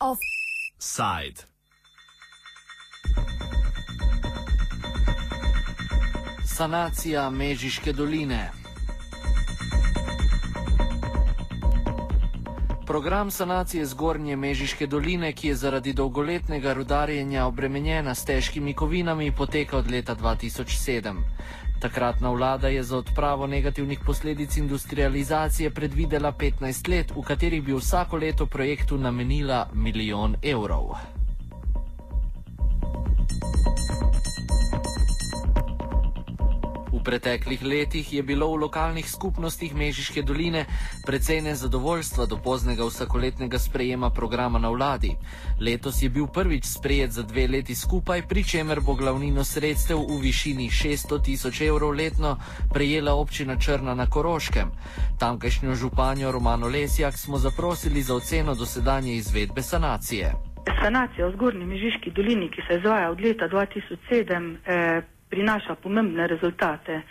Offside. Sanacija Mežiške doline. Program sanacije zgornje Mežiške doline, ki je zaradi dolgoletnega rudarjenja obremenjena s težkimi kovinami, poteka od leta 2007. Takratna vlada je za odpravo negativnih posledic industrializacije predvidela 15 let, v katerih bi vsako leto projektu namenila milijon evrov. Preteklih letih je bilo v lokalnih skupnostih Mežiške doline precej nezadovoljstva do poznega vsakoletnega sprejema programa na vladi. Letos je bil prvič sprejet za dve leti skupaj, pri čemer bo glavnino sredstev v višini 600 tisoč evrov letno prejela občina Črna na Koroškem. Tamkajšnjo županjo Romano Lesjak smo zaprosili za oceno dosedanje izvedbe sanacije. Sanacija v zgornji Mežiški dolini, ki se izvaja od leta 2007, eh, prinaša pomembne rezultate.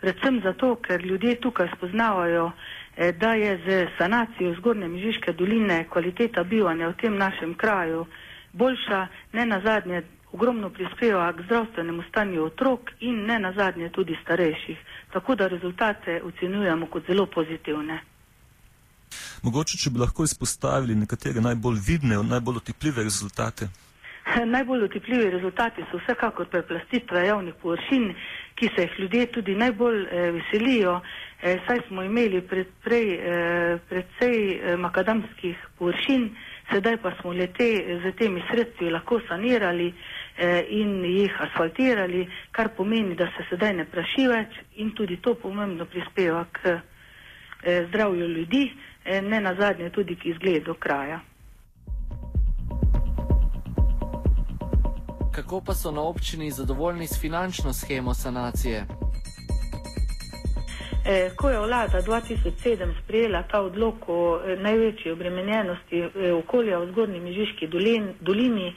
Predvsem zato, ker ljudje tukaj spoznavajo, eh, da je z sanacijo zgornje Mežiške doline kvaliteta bivanja v tem našem kraju boljša, ne nazadnje ogromno prispeva k zdravstvenemu stanju otrok in ne nazadnje tudi starejših. Tako da rezultate ocenjujemo kot zelo pozitivne. Mogoče, če bi lahko izpostavili nekatere najbolj vidne, najbolj otipljive rezultate. Najbolj otipljivi rezultati so vsekakor preplastitve javnih površin, ki se jih ljudje tudi najbolj eh, veselijo. Eh, saj smo imeli pred, prej eh, predvsej eh, makadamskih površin, sedaj pa smo lete z temi sredstvi lahko sanirali eh, in jih asfaltirali, kar pomeni, da se sedaj ne praši več in tudi to pomembno prispeva k eh, zdravju ljudi, eh, ne nazadnje tudi k izgledu kraja. Kako pa so na občini zadovoljni s finančno schemo sanacije? Eh, ko je vlada 2007 sprejela ta odlok o eh, največji obremenjenosti eh, okolja v zgornji Mežiški dolin, dolini,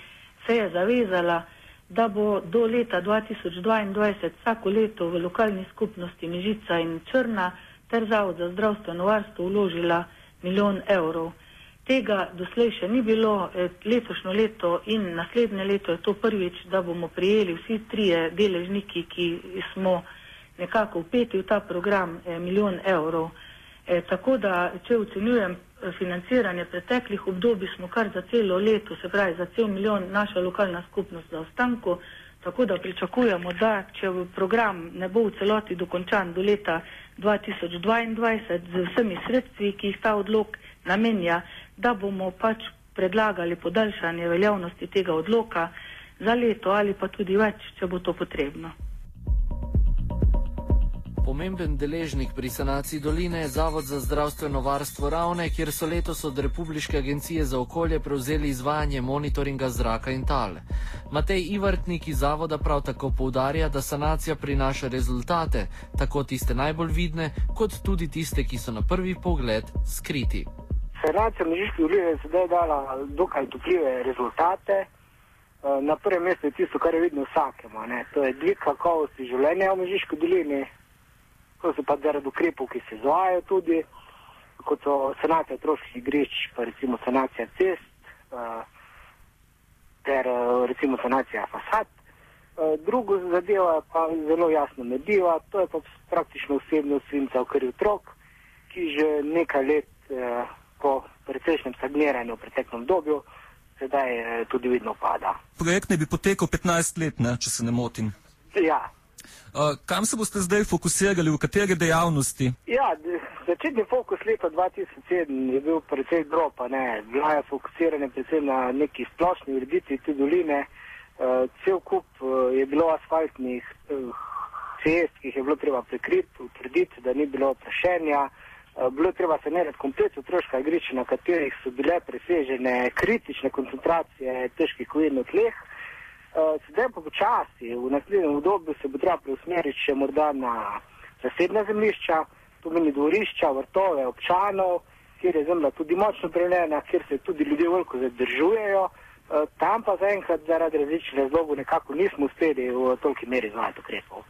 se je zavezala, da bo do leta 2022 vsako leto v lokalni skupnosti Mežica in Črna ter Zavod za zdravstveno varstvo vložila milijon evrov. Tega doslej še ni bilo, eh, letošnjo leto in naslednje leto je to prvič, da bomo prijeli vsi trije deležniki, ki smo nekako upeti v ta program eh, milijon evrov. E, tako da, če ocenjujem eh, financiranje preteklih obdobij, smo kar za celo leto, se pravi za cel milijon, naša lokalna skupnost za ostanko. Tako da pričakujemo, da če program ne bo v celoti dokončan do leta 2022 z vsemi sredstvi, ki jih ta odlok namenja, da bomo pač predlagali podaljšanje veljavnosti tega odloka za leto ali pa tudi več, če bo to potrebno. Pomemben deležnik pri sanaciji doline je Zavod za zdravstveno varstvo Ravne, kjer so letos od Republike agencije za okolje prevzeli izvajanje monitoringa zraka in tal. Matej Ivrtnik iz Zavoda prav tako poudarja, da sanacija prinaša rezultate, tako tiste najbolj vidne, kot tudi tiste, ki so na prvi pogled skriti. Sanacija Mežiške doline je sedaj dala dokaj dopljive rezultate. Eh, Na prvem mestu je tisto, kar je vidno vsakemu. To je dvig kakovosti življenja v Mežiški dolini, to so pa zaradi ukrepov, ki se izvajajo tudi, kot so sanacija otroških igrišč, pa recimo sanacija cest, uh, ter uh, recimo sanacija fasad. Drugo zadeva pa zelo jasno mediva, to je pa praktično osebno svinca v krvi otrok, ki že nekaj let po precejšnjem stagniranju v preteklem dobju sedaj uh, tudi vidno pada. Projekt ne bi potekal 15 let, ne, če se ne motim. Ja, Uh, kam se boste zdaj fokusirali, v katere dejavnosti? Ja, začetni fokus leta 2007 je bil precej grob, ne. Bila je fokusirana predvsem na neki splošni ureditvi te doline. Uh, cel kup uh, je bilo asfaltnih uh, cest, ki jih je bilo treba prekriti, utrditi, da ni bilo prašenja. Uh, bilo je treba sanirati komplet otroška igrišča, na katerih so bile presežene kritične koncentracije težkih kovin v tleh. Uh, sedaj pa počasi, v naslednjem obdobju se bo treba preusmeriti še morda na zasebna zemljišča, to meni dvorišča, vrtove občanov, kjer je zemlja tudi močno prelena, kjer se tudi ljudje veliko zadržujejo, Uh, tam pa zaenkrat zaradi različnih razlogov nekako nismo uspeli v toliki meri izvajati ukrepov.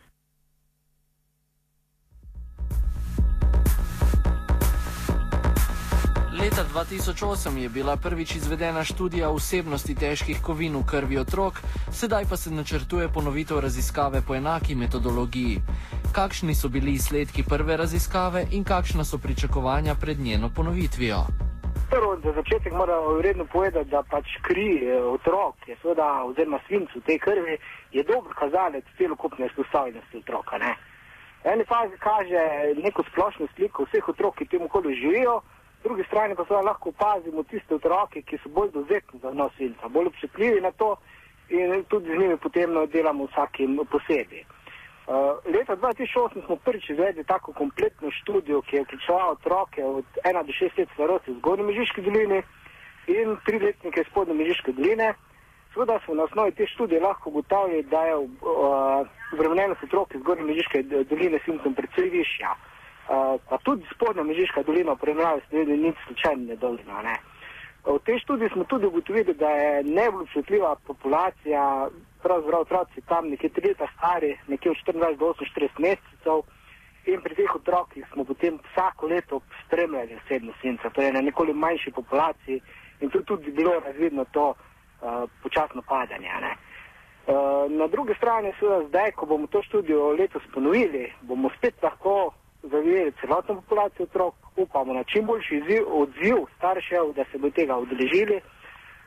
Leta 2008 je bila prvič izvedena študija vsebnosti težkih kovin v krvi otrok, sedaj pa se načrtuje ponovitev raziskave po enaki metodologiji. Kakšni so bili izsledki prve raziskave in kakšna so pričakovanja pred njeno ponovitvijo? Prvo, za začetek moramo vredno povedati, da pač kri eh, otrok, je seveda, oziroma svincu te krvi, je dober kazalec celokupne izpostavljenosti otroka. Ne? V eni fazi kaže neko splošno sliko vseh otrok, ki tem okolju živijo, drugi strani pa seveda lahko opazimo tiste otroke, ki so bolj dozetni za nos svinca, bolj občutljivi na to in tudi z njimi potem delamo vsakim posebej. Uh, leta 2008 smo prvič izvedli tako kompletno študijo, ki je vključevala otroke od 1 do 6 let starosti v zgornji Mežiški dolini in triletnike iz spodnje Mežiške doline. Seveda smo na osnovi te študije lahko ugotavljali, da je uh, otrok iz zgornje Mežiške doline simptom precej višja. Uh, pa tudi spodnja Mežiška dolina v primerjavi s tem ni slučajno nedovoljna. Ne. V tej študiji smo tudi ugotovili, da je najbolj občutljiva populacija pravzaprav otroci tam nekje tri leta stari, nekje od 14 do 48 mesecev. In pri teh otrokih smo potem vsako leto spremljali osebno svinca, torej na nekoliko manjši populaciji in tu tudi bilo razvidno to uh, počasno padanje. Uh, na drugi strani, seveda zdaj, ko bomo to študijo letos ponovili, bomo spet lahko zavijali celotno populacijo otrok, upamo na čim boljši izziv, odziv staršev, da se bo tega udeležili,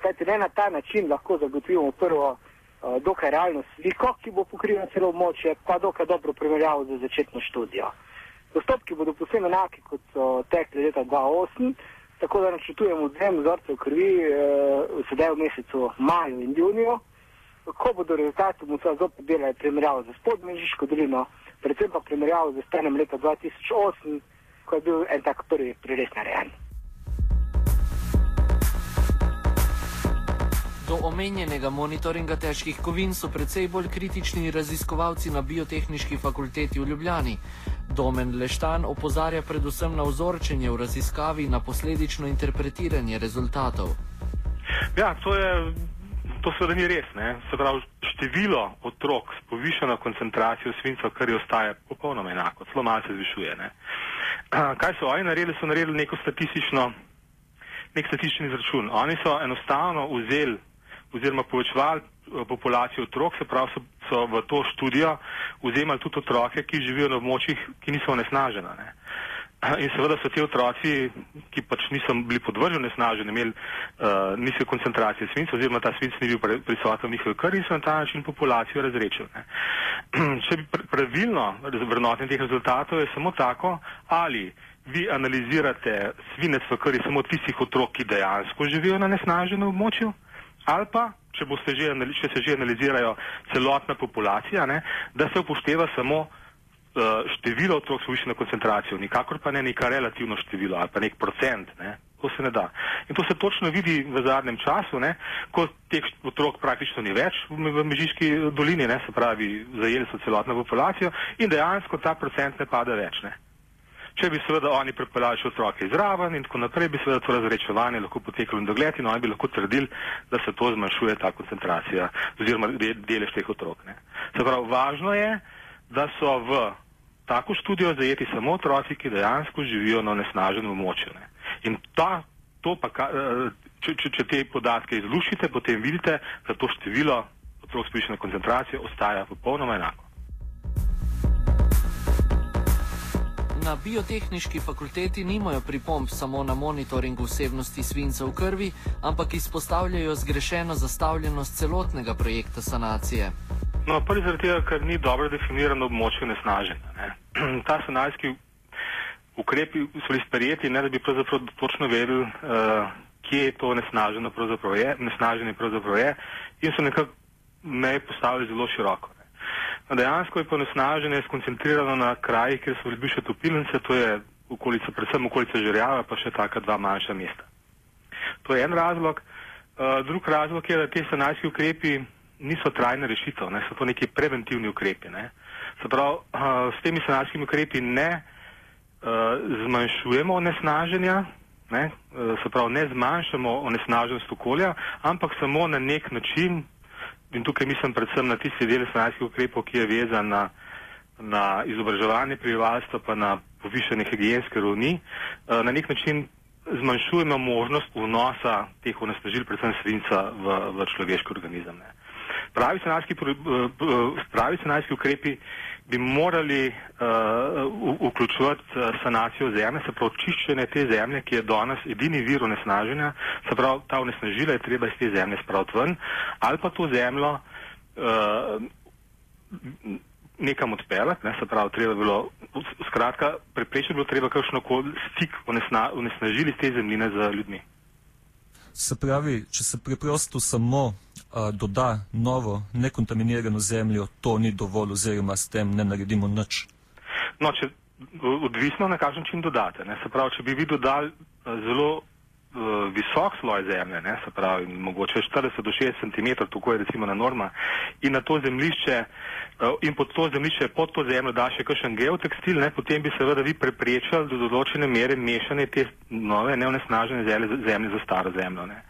kajti le na ta način lahko zagotovimo prvo Eh, dokaj realno sliko, ki bo pokrila celo območje, pa dokaj dobro primerjavo z začetno študijo. Postopki bodo posebno enaki, kot so tekli leta 2008, tako da načrtujemo dvem vzorcev krvi, eh, sedaj v mesecu maju in juniju. Ko bodo rezultati, bomo seveda zopet delali primerjavo z spodmežiško dolino, predvsem pa primerjavo z stanjem leta 2008, ko je bil en tak prvi prires narejen. Do omenjenega monitoringa težkih kovin so precej bolj kritični raziskovalci na biotehnički fakulteti v Ljubljani. Domen Leštan opozarja predvsem na vzorčenje v raziskavi in na posledično interpretiranje rezultatov. Ja, to je. To seveda ni res. Se pravi, število otrok s povišeno koncentracijo svinca, kar je ostaje popolnoma enako, zelo malo se zvišuje. Ne? Kaj so oni naredili? So naredili neko statistično, nek statistični izračun. Oni so enostavno vzeli oziroma povečevali eh, populacijo otrok, se pravi, so, so v to študijo vzemali tudi otroke, ki živijo na območjih, ki niso onesnažena. Ne. In seveda so ti otroci, ki pač niso bili podvrženi onesnaženju, imeli uh, nizke koncentracije svinca, oziroma ta svinc ni bil prisoten v njihovi krvi in so na ta način populacijo razrečili. Če bi pravilno vrednotenje teh rezultatov je samo tako, ali vi analizirate svinec v krvi samo tistih otrok, ki dejansko živijo na nesnaženem območju, ali pa, če, že, če se že analizirajo celotna populacija, ne, da se upošteva samo število otrok s povišeno koncentracijo, nikakor pa ne neka relativno število ali pa nek procent. Ne. To se ne da. In to se točno vidi v zadnjem času, ne, ko teh otrok praktično ni več v, Mežiški dolini, ne, se pravi, zajeli so celotno populacijo in dejansko ta procent ne pada več. Ne. Če bi seveda oni pripeljali še otroke izraven in tako naprej, bi seveda to razrečevanje lahko potekalo in dogled in oni bi lahko trdili, da se to zmanjšuje ta koncentracija oziroma delež teh otrok. Ne. Se pravi, važno je, da so v tako študijo zajeti samo otroci, ki dejansko živijo na nesnaženem območju. In ta, to pa, eh, če, če, če te podatke izlušite, potem vidite, da to število otrok s povišeno koncentracijo ostaja popolnoma enako. Na biotehnički fakulteti nimajo pripomb samo na monitoring vsebnosti svinca v krvi, ampak izpostavljajo zgrešeno zastavljenost celotnega projekta sanacije. No, prvi zaradi tega, ker ni dobro definirano območje nesnaženja. Ne. Ta sanacijski ukrepi so bili sprejeti, ne da bi pravzaprav točno vedeli, uh, kje to nesnaženje pravzaprav je, nesnaženje pravzaprav je, in so nekako meje postavili zelo široko. Ne. Dejansko je ponesnaženje skoncentrirano na krajih, kjer so bile bivše topilnice, to je okolica, predvsem okolica Žerjava, pa še taka dva manjša mesta. To je en razlog. Uh, drug razlog je, da te sanacijski ukrepi niso trajna rešitev, ne, so to neki preventivni ukrepi. Ne. Se pravi, uh, s temi sanacijskimi ukrepi ne uh, zmanjšujemo onesnaženja, ne, uh, se pravi, ne zmanjšamo onesnaženost okolja, ampak samo na nek način, in tukaj mislim predvsem na tisti del sanajskih ukrepov, ki je vezan na, na izobraževanje prebivalstva pa na povišanje higijenske ravni, uh, na nek način zmanjšujemo možnost vnosa teh onesnažil, predvsem svinca, v, v človeški organizem. Ne. Pravi sanajski, pravi sanajski ukrepi bi morali uh, vključovati sanacijo zemlje, se pravi čiščenje te zemlje, ki je danes edini vir onesnaženja, se pravi ta onesnažila je treba iz te zemlje spraviti ven, ali pa to zemljo uh, nekam odpeljati, ne, se pravi, treba bilo, skratka, preprečiti bilo treba kakšno koli stik onesna, onesnažili iz te zemljine z ljudmi. Se pravi, če se preprosto samo doda novo nekontaminirano zemljo, to ni dovolj oziroma s tem ne naredimo nič. No, če, odvisno na kakšen način dodate. Ne. Se pravi, če bi vi dodali zelo uh, visok sloj zemlje, ne, se pravi, mogoče 40 do 60 cm, tako je recimo na norma, in na to zemljišče, uh, in pod to zemljišče, pod to zemljo da še kakšen geotekstil, ne, potem bi seveda vi preprečali do določene mere mešanje te nove neonesnažene zemlje, zemlje za staro zemljo. Ne.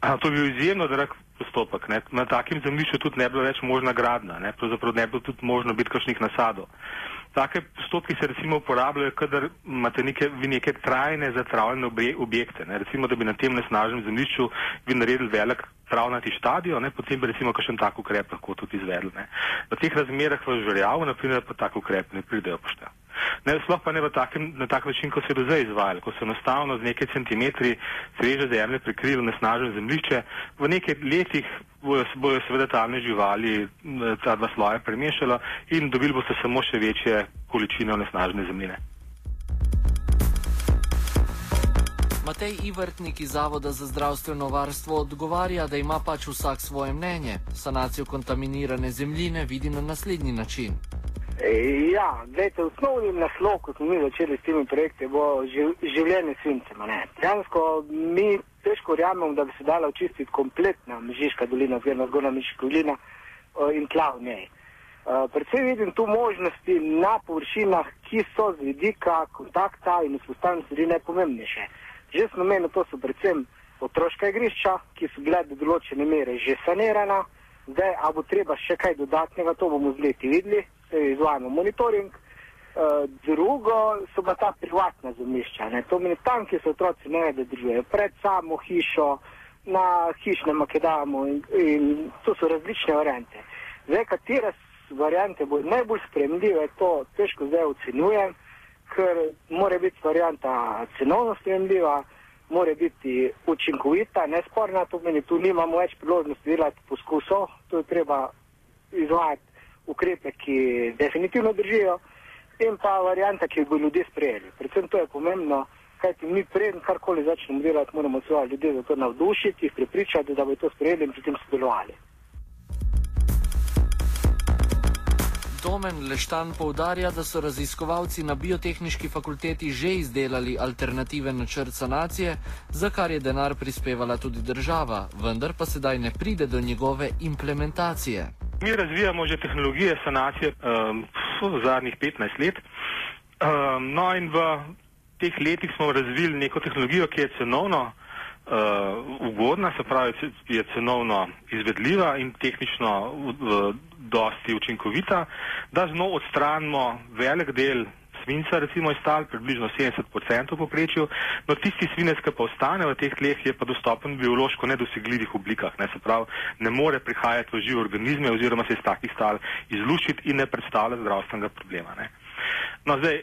A, to bi bil izjemno drag postopek. Ne. Na takem zemljišču tudi ne bi bilo več možna gradna, ne. pravzaprav ne bi bilo tudi možno biti kakšnih nasadov. Take postopke se recimo uporabljajo, kadar imate neke, vi neke trajne zatravljene objekte. Ne? Recimo, da bi na tem nesnažnem zemljišču vi naredili velik travnati štadion, ne? potem bi recimo kakšen tak ukrep lahko tudi izvedli. Ne? V teh razmerah v žrjavu, naprimer, pa tak ukrep ne pridejo poštev. Ne, sploh pa ne takem, na tak način, kot se je do zdaj izvajalo, ko so enostavno z nekaj centimetri sveže zemlje prekrili nesnaženo zemljišče, v nekaj letih bojo, bojo seveda tamne živali ta dva sloja premešala in dobili boste samo še večje količine onesnažene zemljine. Matej Ivrtnik iz Zavoda za zdravstveno varstvo odgovarja, da ima pač vsak svoje mnenje. Sanacijo kontaminirane zemljine vidi na naslednji način. E, ja, gledajte, osnovni naslov, ko smo mi začeli s temi projekti, bo živ, življenje svincem. Dejansko mi težko verjamemo, da bi se dala očistiti kompletna Mežiška dolina, oziroma zgornja Mežiška dolina in tla v njej. Uh, predvsem vidim tu možnosti na površinah, ki so z vidika kontakta in vzpostavljanja stvari najpomembnejše. Že smo menili, to so predvsem otroška igrišča, ki so bile do določene mere že sanirana, zdaj, a bo treba še kaj dodatnega, to bomo z leti videli, izvajamo monitoring. Uh, drugo so pa ta privatna zemljišča. To meni tam, ki se otroci vedo, držijo pred samo hišo, na hišnem makedamo in, in to so različne variante. Zdaj, katere variante bodo najbolj spremljive, to težko zdaj ocenjujem, ker mora biti varianta cenovno spremljiva, mora biti učinkovita, nesporna, to meni tu nimamo več priložnosti delati poskusov, to je treba izvajati ukrepe, ki definitivno držijo, in pa varianta, ki bo ljudje sprejeli. Predvsem to je pomembno, kajti mi preden karkoli začnemo delati, moramo svoje ljudi za to navdušiti, jih prepričati, da bo to sprejeli in pri tem sodelovali. Domen Leštan poudarja, da so raziskovalci na biotehnički fakulteti že izdelali alternativen načrt sanacije, za kar je denar prispevala tudi država, vendar pa sedaj ne pride do njegove implementacije. Mi razvijamo že tehnologije sanacije um, v zadnjih 15 let. Um, no in v teh letih smo razvili neko tehnologijo, ki je cenovno uh, ugodna, se pravi, je cenovno izvedljiva in tehnično dosti učinkovita, da z njo odstranimo velik del svinca, recimo iz tal, približno 70% v poprečju, no tisti svinec, ki pa ostane v teh tleh, je pa dostopen v biološko nedosegljivih oblikah, ne se pravi, ne more prihajati v žive organizme oziroma se iz takih stal izluščiti in ne predstavlja zdravstvenega problema. Ne. No zdaj,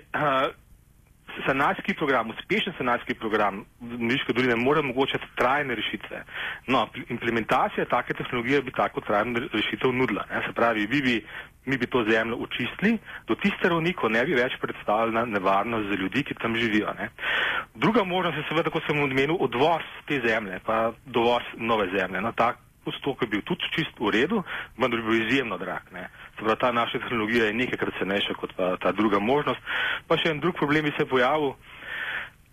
sanacijski program, uspešen sanacijski program Miške doline mora omogočati trajne rešitve. No, implementacija take tehnologije bi tako trajno rešitev nudila. Ne. Se pravi, vi bi, mi bi to zemljo očistili do tiste ravni, ko ne bi več predstavljala nevarnost za ljudi, ki tam živijo. Ne. Druga možnost je seveda, kot sem omenil, odvoz te zemlje, pa dovoz nove zemlje. No, tak postopek je bil tudi čist v redu, vendar bi bil izjemno drag. Ne. Pravi, ta naša tehnologija je nekajkrat cenejša kot pa ta druga možnost. Pa še en drug problem bi se pojavil.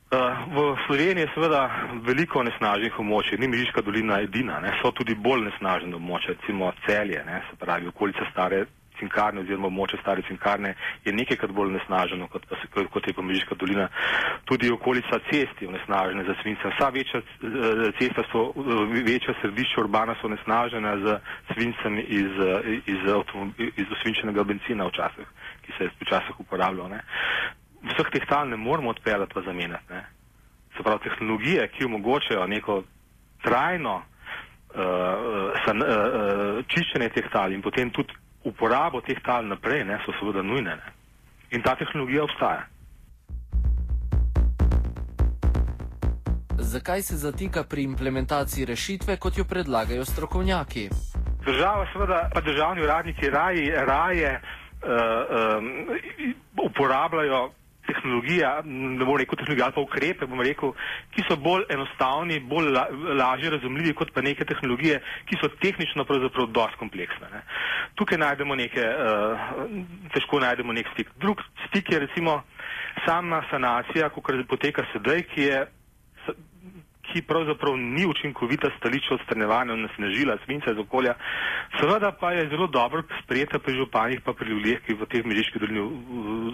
Uh, v Sloveniji je seveda veliko nesnaženih območij, ni Mižiška dolina edina, ne, so tudi bolj nesnažene območja, recimo celje, ne, se pravi okolica stare cinkarne oziroma moče stare cinkarne je nekajkrat bolj nesnaženo kot, kot je pa Mežiška dolina. Tudi okolica cest je nesnažena za svince. Vsa večja cesta so, večja središča urbana so nesnažena z svincem iz, iz, iz, iz osvinčenega benzina včasih, ki se je včasih uporabljal. Ne. Vseh teh tal ne moramo odpeljati pa zamenjati. Ne. Se pravi, tehnologije, ki omogočajo neko trajno uh, san, uh, čiščenje teh tal in potem tudi uporabo teh tal naprej, ne, so seveda nujne. Ne. In ta tehnologija obstaja. Zakaj se zatika pri implementaciji rešitve, kot jo predlagajo strokovnjaki? Država, seveda, pa državni uradniki raje, raje uh, um, uporabljajo tehnologija, ne bom rekel tehnologija, ali pa ukrepe, bom rekel, ki so bolj enostavni, bolj la, lažje razumljivi kot pa neke tehnologije, ki so tehnično pravzaprav dosti kompleksne. Ne. Tukaj najdemo neke, uh, težko najdemo nek stik. Drug stik je recimo sama sanacija, kot poteka sedaj, ki je ki pravzaprav ni učinkovita stališča odstranjevanja nasnežila svinca iz okolja, seveda pa je zelo dobro sprejeta pri županjih pa pri ljudeh, ki v teh mežiških dolini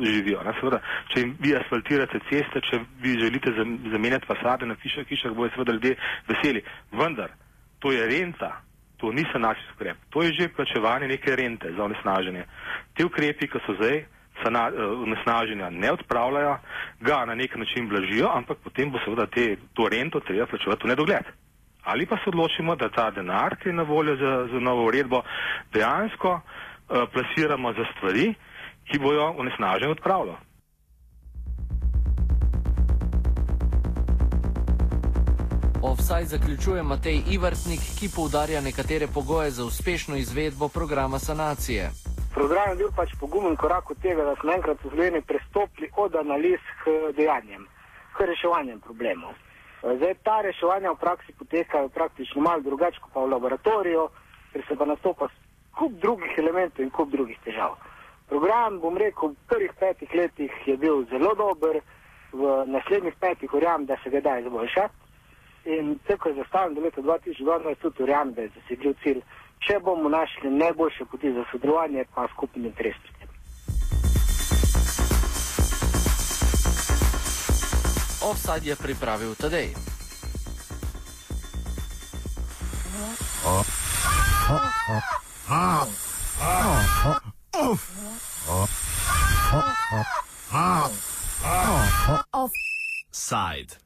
živijo. Ne? Seveda, če jim vi asfaltirate ceste, če vi želite zamenjati fasade na hišah, hišah bojo seveda ljudje veseli. Vendar, to je renta, to ni sanacijski ukrep, to je že plačevanje neke rente za onesnaženje. Te ukrepi, ki so zdaj, onesnaženja ne odpravljajo, ga na nek način blažijo, ampak potem bo seveda te, to rento treba plačevati v nedogled. Ali pa se odločimo, da ta denar, ki je na voljo za, za novo uredbo, dejansko uh, plasiramo za stvari, ki bojo onesnaženje odpravljali. Offside zaključuje Matej Ivrtnik, ki poudarja nekatere pogoje za uspešno izvedbo programa sanacije program je bil pač pogumen korak od tega, da smo enkrat v Sloveniji prestopili od analiz k dejanjem, k reševanjem problemov. Zdaj ta reševanja v praksi potekajo praktično malo drugače kot pa v laboratoriju, ker se pa nastopa kup drugih elementov in kup drugih težav. Program, bom rekel, v prvih petih letih je bil zelo dober, v naslednjih petih verjamem, da se ga da izboljšati. In vse, ko je zastavljen do leta 2012, tudi verjamem, da je zasedljiv cilj če bomo našli najboljše poti za sodelovanje, pa skupni interes. Offside je pripravil Tadej. Offside.